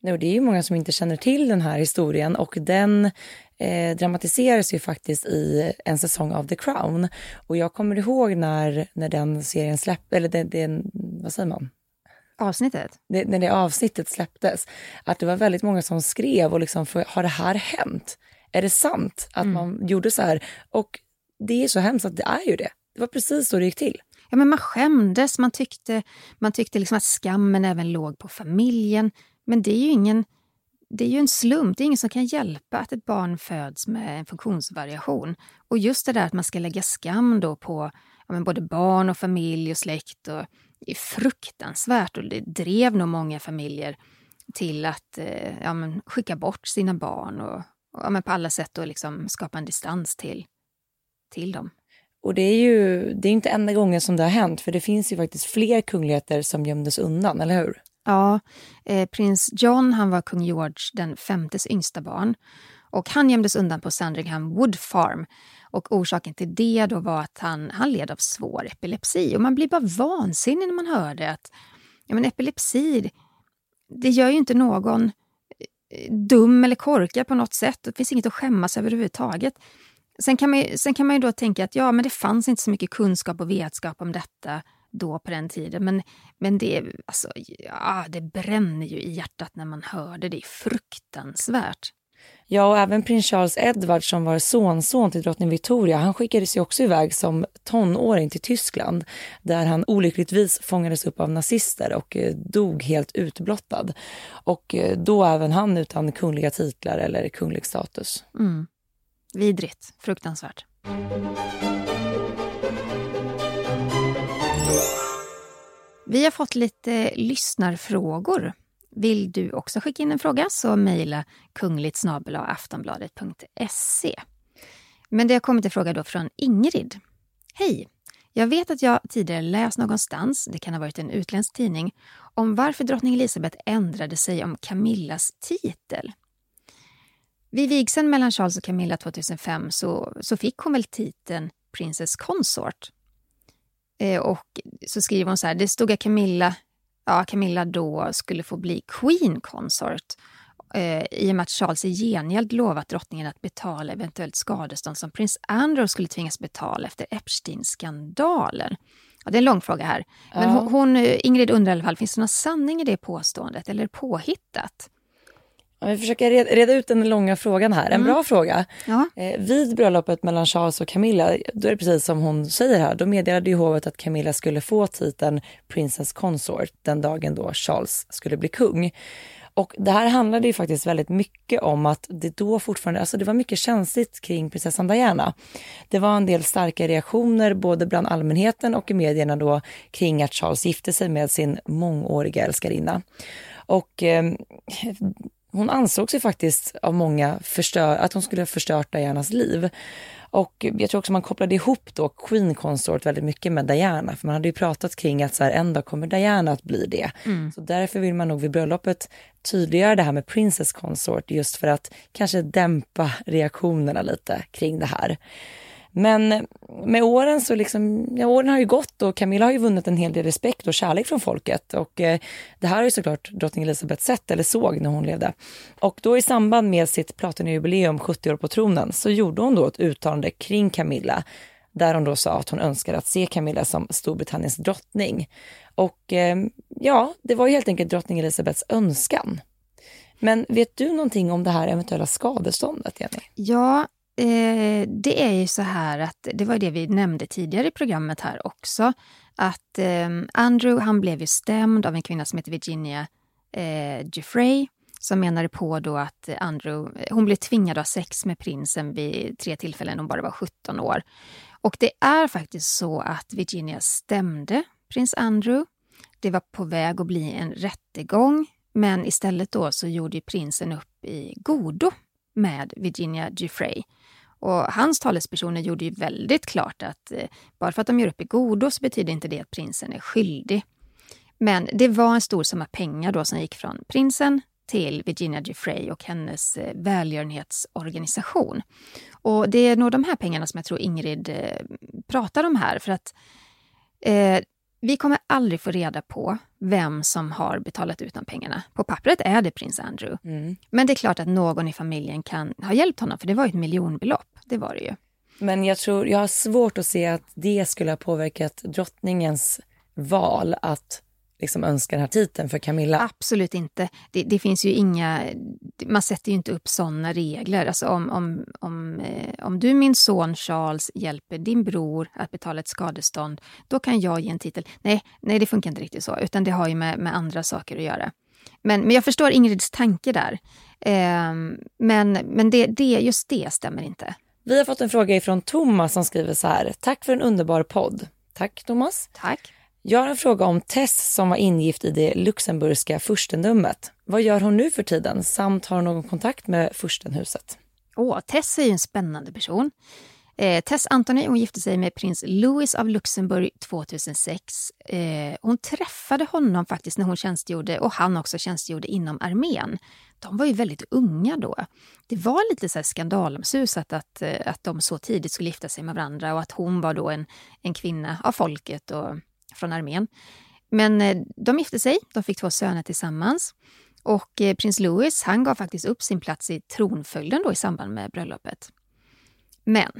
No, det är ju många som inte känner till den här historien och den eh, dramatiseras ju faktiskt i en säsong av The Crown. Och jag kommer ihåg när, när den serien släpptes, eller den, den, vad säger man? Avsnittet? Det, när det avsnittet släpptes, att det var väldigt många som skrev och liksom, för, har det här hänt? Är det sant att mm. man gjorde så här? Och det är så hemskt att det är ju det. Det var precis så det gick till. Ja, men man skämdes, man tyckte, man tyckte liksom att skammen även låg på familjen. Men det är ju ingen det är ju en slump, det är ingen som kan hjälpa att ett barn föds med en funktionsvariation. Och just det där att man ska lägga skam då på ja, både barn och familj och släkt och, är fruktansvärt och det drev nog många familjer till att eh, ja, men, skicka bort sina barn och ja, men på alla sätt och liksom skapa en distans till, till dem. Och det är ju det är inte enda gången som det har hänt, för det finns ju faktiskt fler kungligheter som gömdes undan, eller hur? Ja, eh, prins John han var kung George den femtes yngsta barn. Och han gömdes undan på Sandringham Wood Farm. Och orsaken till det då var att han, han led av svår epilepsi. Och man blir bara vansinnig när man hör det. Att, ja, men epilepsi, det gör ju inte någon dum eller korkad på något sätt. Det finns inget att skämmas över överhuvudtaget. Sen kan, man, sen kan man ju då tänka att ja, men det fanns inte så mycket kunskap och vetskap om detta då på den tiden. Men, men det, alltså, ja, det bränner ju i hjärtat när man hör det. Det är fruktansvärt. Ja, och även prins Charles Edward som var sonson till drottning Victoria, han skickades ju också iväg som tonåring till Tyskland där han olyckligtvis fångades upp av nazister och eh, dog helt utblottad. Och eh, då även han utan kungliga titlar eller kunglig status. Mm. Vidrigt, fruktansvärt. Vi har fått lite lyssnarfrågor. Vill du också skicka in en fråga så mejla kungligt aftonbladet.se. Men det har kommit en fråga då från Ingrid. Hej! Jag vet att jag tidigare läst någonstans, det kan ha varit en utländsk tidning, om varför drottning Elizabeth ändrade sig om Camillas titel. Vid vigseln mellan Charles och Camilla 2005 så, så fick hon väl titeln Princess Consort. Eh, och så skriver hon så här, det stod att Camilla, ja, Camilla då skulle få bli Queen Consort eh, i och med att Charles i gengäld lovat drottningen att betala eventuellt skadestånd som prins Andrew skulle tvingas betala efter Epstein-skandalen. Ja, det är en lång fråga här. Men ja. hon, Ingrid undrar i alla fall, finns det någon sanning i det påståendet eller påhittat? Om vi försöker reda ut den långa frågan här. En mm. bra fråga. Ja. Eh, vid bröllopet mellan Charles och Camilla, då är det precis som hon säger här, då meddelade ju hovet att Camilla skulle få titeln Princess Consort den dagen då Charles skulle bli kung. Och det här handlade ju faktiskt väldigt mycket om att det då fortfarande, alltså det var mycket känsligt kring prinsessan Diana. Det var en del starka reaktioner både bland allmänheten och i medierna då kring att Charles gifte sig med sin mångåriga älskarinna. Och eh, hon ansågs ju faktiskt av många förstör, att hon skulle ha förstört Dianas liv. Och jag tror också man kopplade ihop då Queen Consort väldigt mycket med Diana, för man hade ju pratat kring att så här, en dag kommer Diana att bli det. Mm. Så därför vill man nog vid bröllopet tydliggöra det här med Princess Consort, just för att kanske dämpa reaktionerna lite kring det här. Men med åren så liksom, ja, åren har ju gått och Camilla har ju vunnit en hel del respekt och kärlek från folket. Och eh, det här har ju såklart drottning Elizabeth sett eller såg när hon levde. Och då i samband med sitt platinajubileum 70 år på tronen så gjorde hon då ett uttalande kring Camilla där hon då sa att hon önskade att se Camilla som Storbritanniens drottning. Och eh, ja, det var ju helt enkelt drottning Elizabeths önskan. Men vet du någonting om det här eventuella skadeståndet, Jenny? Ja, Eh, det är ju så här att, det var det vi nämnde tidigare i programmet här också, att eh, Andrew han blev ju stämd av en kvinna som heter Virginia eh, Giuffre som menade på då att Andrew, eh, hon blev tvingad att ha sex med prinsen vid tre tillfällen, hon bara var 17 år. Och det är faktiskt så att Virginia stämde prins Andrew. Det var på väg att bli en rättegång, men istället då så gjorde prinsen upp i godo med Virginia Giuffre. Och hans talespersoner gjorde ju väldigt klart att eh, bara för att de gör upp i godo så betyder inte det att prinsen är skyldig. Men det var en stor summa pengar då som gick från prinsen till Virginia Giuffre och hennes eh, välgörenhetsorganisation. Och det är nog de här pengarna som jag tror Ingrid eh, pratar om här. För att eh, vi kommer aldrig få reda på vem som har betalat ut de pengarna. På pappret är det prins Andrew. Mm. Men det är klart att någon i familjen kan ha hjälpt honom, för det var ju ett miljonbelopp. Det var det ju. Men jag tror, jag har svårt att se att det skulle ha påverkat drottningens val att liksom önskar den här titeln för Camilla? Absolut inte. Det, det, finns ju inga... Man sätter ju inte upp såna regler. Alltså om, om, om, eh, om du, min son Charles, hjälper din bror att betala ett skadestånd, då kan jag ge en titel. Nej, nej det funkar inte riktigt så, utan det har ju med, med andra saker att göra. Men, men jag förstår Ingrids tanke där. Eh, men men det, det, just det stämmer inte. Vi har fått en fråga ifrån Thomas som skriver så här. Tack för en underbar podd. Tack Thomas. Tack. Jag har en fråga om Tess som var ingift i det luxemburgska furstendömet. Vad gör hon nu för tiden samt har hon någon kontakt med furstenhuset? Åh, Tess är ju en spännande person. Eh, Tess Anthony hon gifte sig med prins Louis av Luxemburg 2006. Eh, hon träffade honom faktiskt när hon tjänstgjorde och han också tjänstgjorde inom armén. De var ju väldigt unga då. Det var lite så skandalomsusat att, eh, att de så tidigt skulle gifta sig med varandra och att hon var då en, en kvinna av folket och från armén. Men eh, de gifte sig, de fick två söner tillsammans. Och eh, prins Louis han gav faktiskt upp sin plats i tronföljden då i samband med bröllopet. Men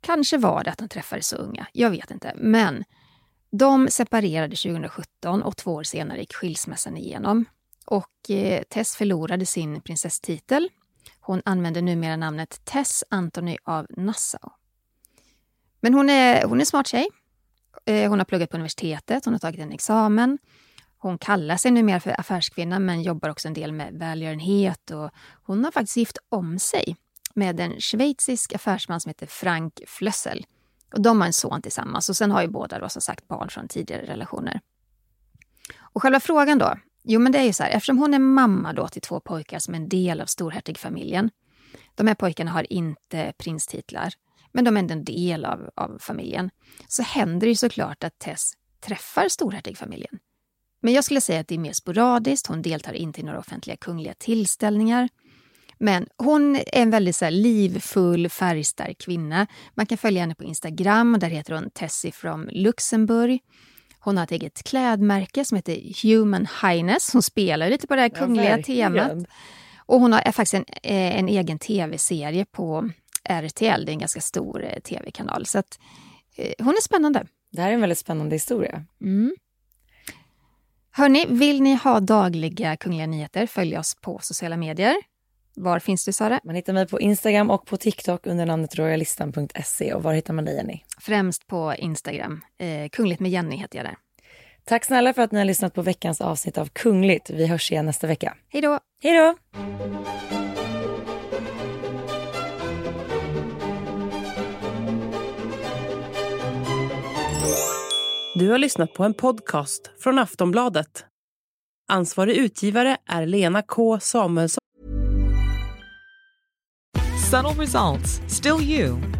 kanske var det att de träffades så unga, jag vet inte. Men de separerade 2017 och två år senare gick skilsmässan igenom. Och eh, Tess förlorade sin prinsesstitel. Hon använder numera namnet Tess Anthony av Nassau. Men hon är, hon är smart tjej. Eh, hon har pluggat på universitetet, hon har tagit en examen. Hon kallar sig numera för affärskvinna men jobbar också en del med välgörenhet och hon har faktiskt gift om sig med en schweizisk affärsman som heter Frank Flössel. Och de har en son tillsammans och sen har ju båda då som sagt barn från tidigare relationer. Och själva frågan då? Jo men det är ju så här, eftersom hon är mamma då till två pojkar som är en del av storhertigfamiljen. De här pojkarna har inte prinstitlar men de är ändå en del av, av familjen, så händer det ju såklart att Tess träffar storhertigfamiljen. Men jag skulle säga att det är mer sporadiskt, hon deltar inte i några offentliga kungliga tillställningar. Men hon är en väldigt så här, livfull, färgstark kvinna. Man kan följa henne på Instagram, där heter hon Tessie from Luxemburg. Hon har ett eget klädmärke som heter Human Highness. Hon spelar lite på det här kungliga ja, temat. Och hon har faktiskt en, eh, en egen tv-serie på RTL, det är en ganska stor eh, tv-kanal. Så att, eh, hon är spännande. Det här är en väldigt spännande historia. Mm. Hörni, vill ni ha dagliga kungliga nyheter, följ oss på sociala medier. Var finns du Sara? Man hittar mig på Instagram och på TikTok under namnet royalistan.se. Och var hittar man dig Jenny? Främst på Instagram. Eh, Kungligt med Jenny heter jag där. Tack snälla för att ni har lyssnat på veckans avsnitt av Kungligt. Vi hörs igen nästa vecka. Hej då! Hej då! Du har lyssnat på en podcast från Aftonbladet. Ansvarig utgivare är Lena K Samuelsson. Subtle results, still you,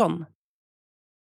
ton